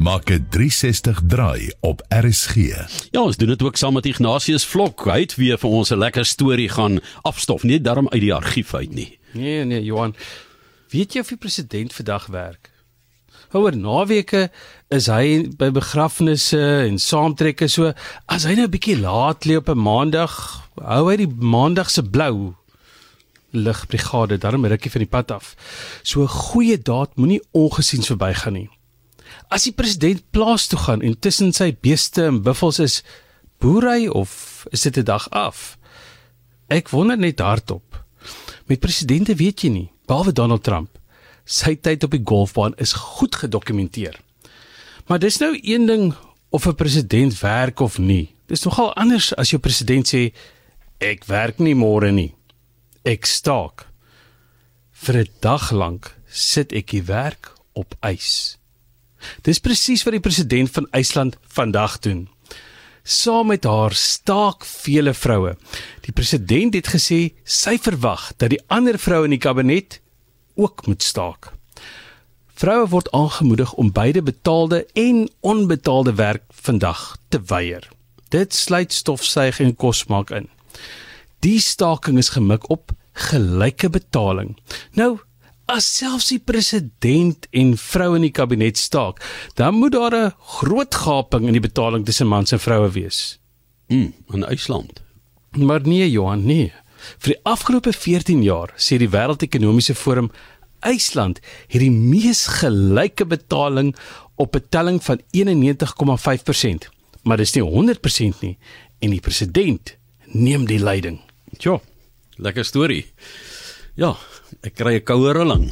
maak 'n 360 draai op RSG. Ja, ons doen dit ook saam met Ignatius Vlok. Hy het weer vir ons 'n lekker storie gaan afstof, nie daarom uit die argief uit nie. Nee, nee, Johan. Weet jy of die president vandag werk? Oor naweke is hy by begrafnisse en saamtrekke so. As hy nou 'n bietjie laat lê op 'n maandag, hou hy die maandag se blou ligbrigade daarom rukkie van die pad af. So 'n goeie daad moenie ongesiens verbygaan nie. As die president plaas toe gaan en tussen sy beeste en buffels is, boer hy of is dit 'n dag af? Ek wonder net hardop. Met presidente weet jy nie, behalwe Donald Trump. Sy tyd op die golfbaan is goed gedokumenteer. Maar dis nou een ding of 'n president werk of nie. Dis nogal anders as jou president sê ek werk nie môre nie. Ek staak. Vir 'n dag lank sit ek die werk op ys. Dis presies wat die president van IJsland vandag doen. Saam met haar staak vele vroue. Die president het gesê sy verwag dat die ander vroue in die kabinet ook moet staak. Vroue word aangemoedig om beide betaalde en onbetaalde werk vandag te weier. Dit sluit stofsuig en kos maak in. Die staking is gemik op gelyke betaling. Nou, as selfs die president en vroue in die kabinet staak, dan moet daar 'n groot gaping in die betaling tussen mans en vroue wees. Mm, in IJsland. Maar nee Johan, nee. Vir die afgelope 14 jaar sê die Wêreldekonomiese Forum IJsland het die mees gelyke betaling op 'n telling van 91,5%. Maar dis nie 100% nie en die president neem die leiding. Tjoh, lekker storie. Ja, ek kry 'n koue rilling.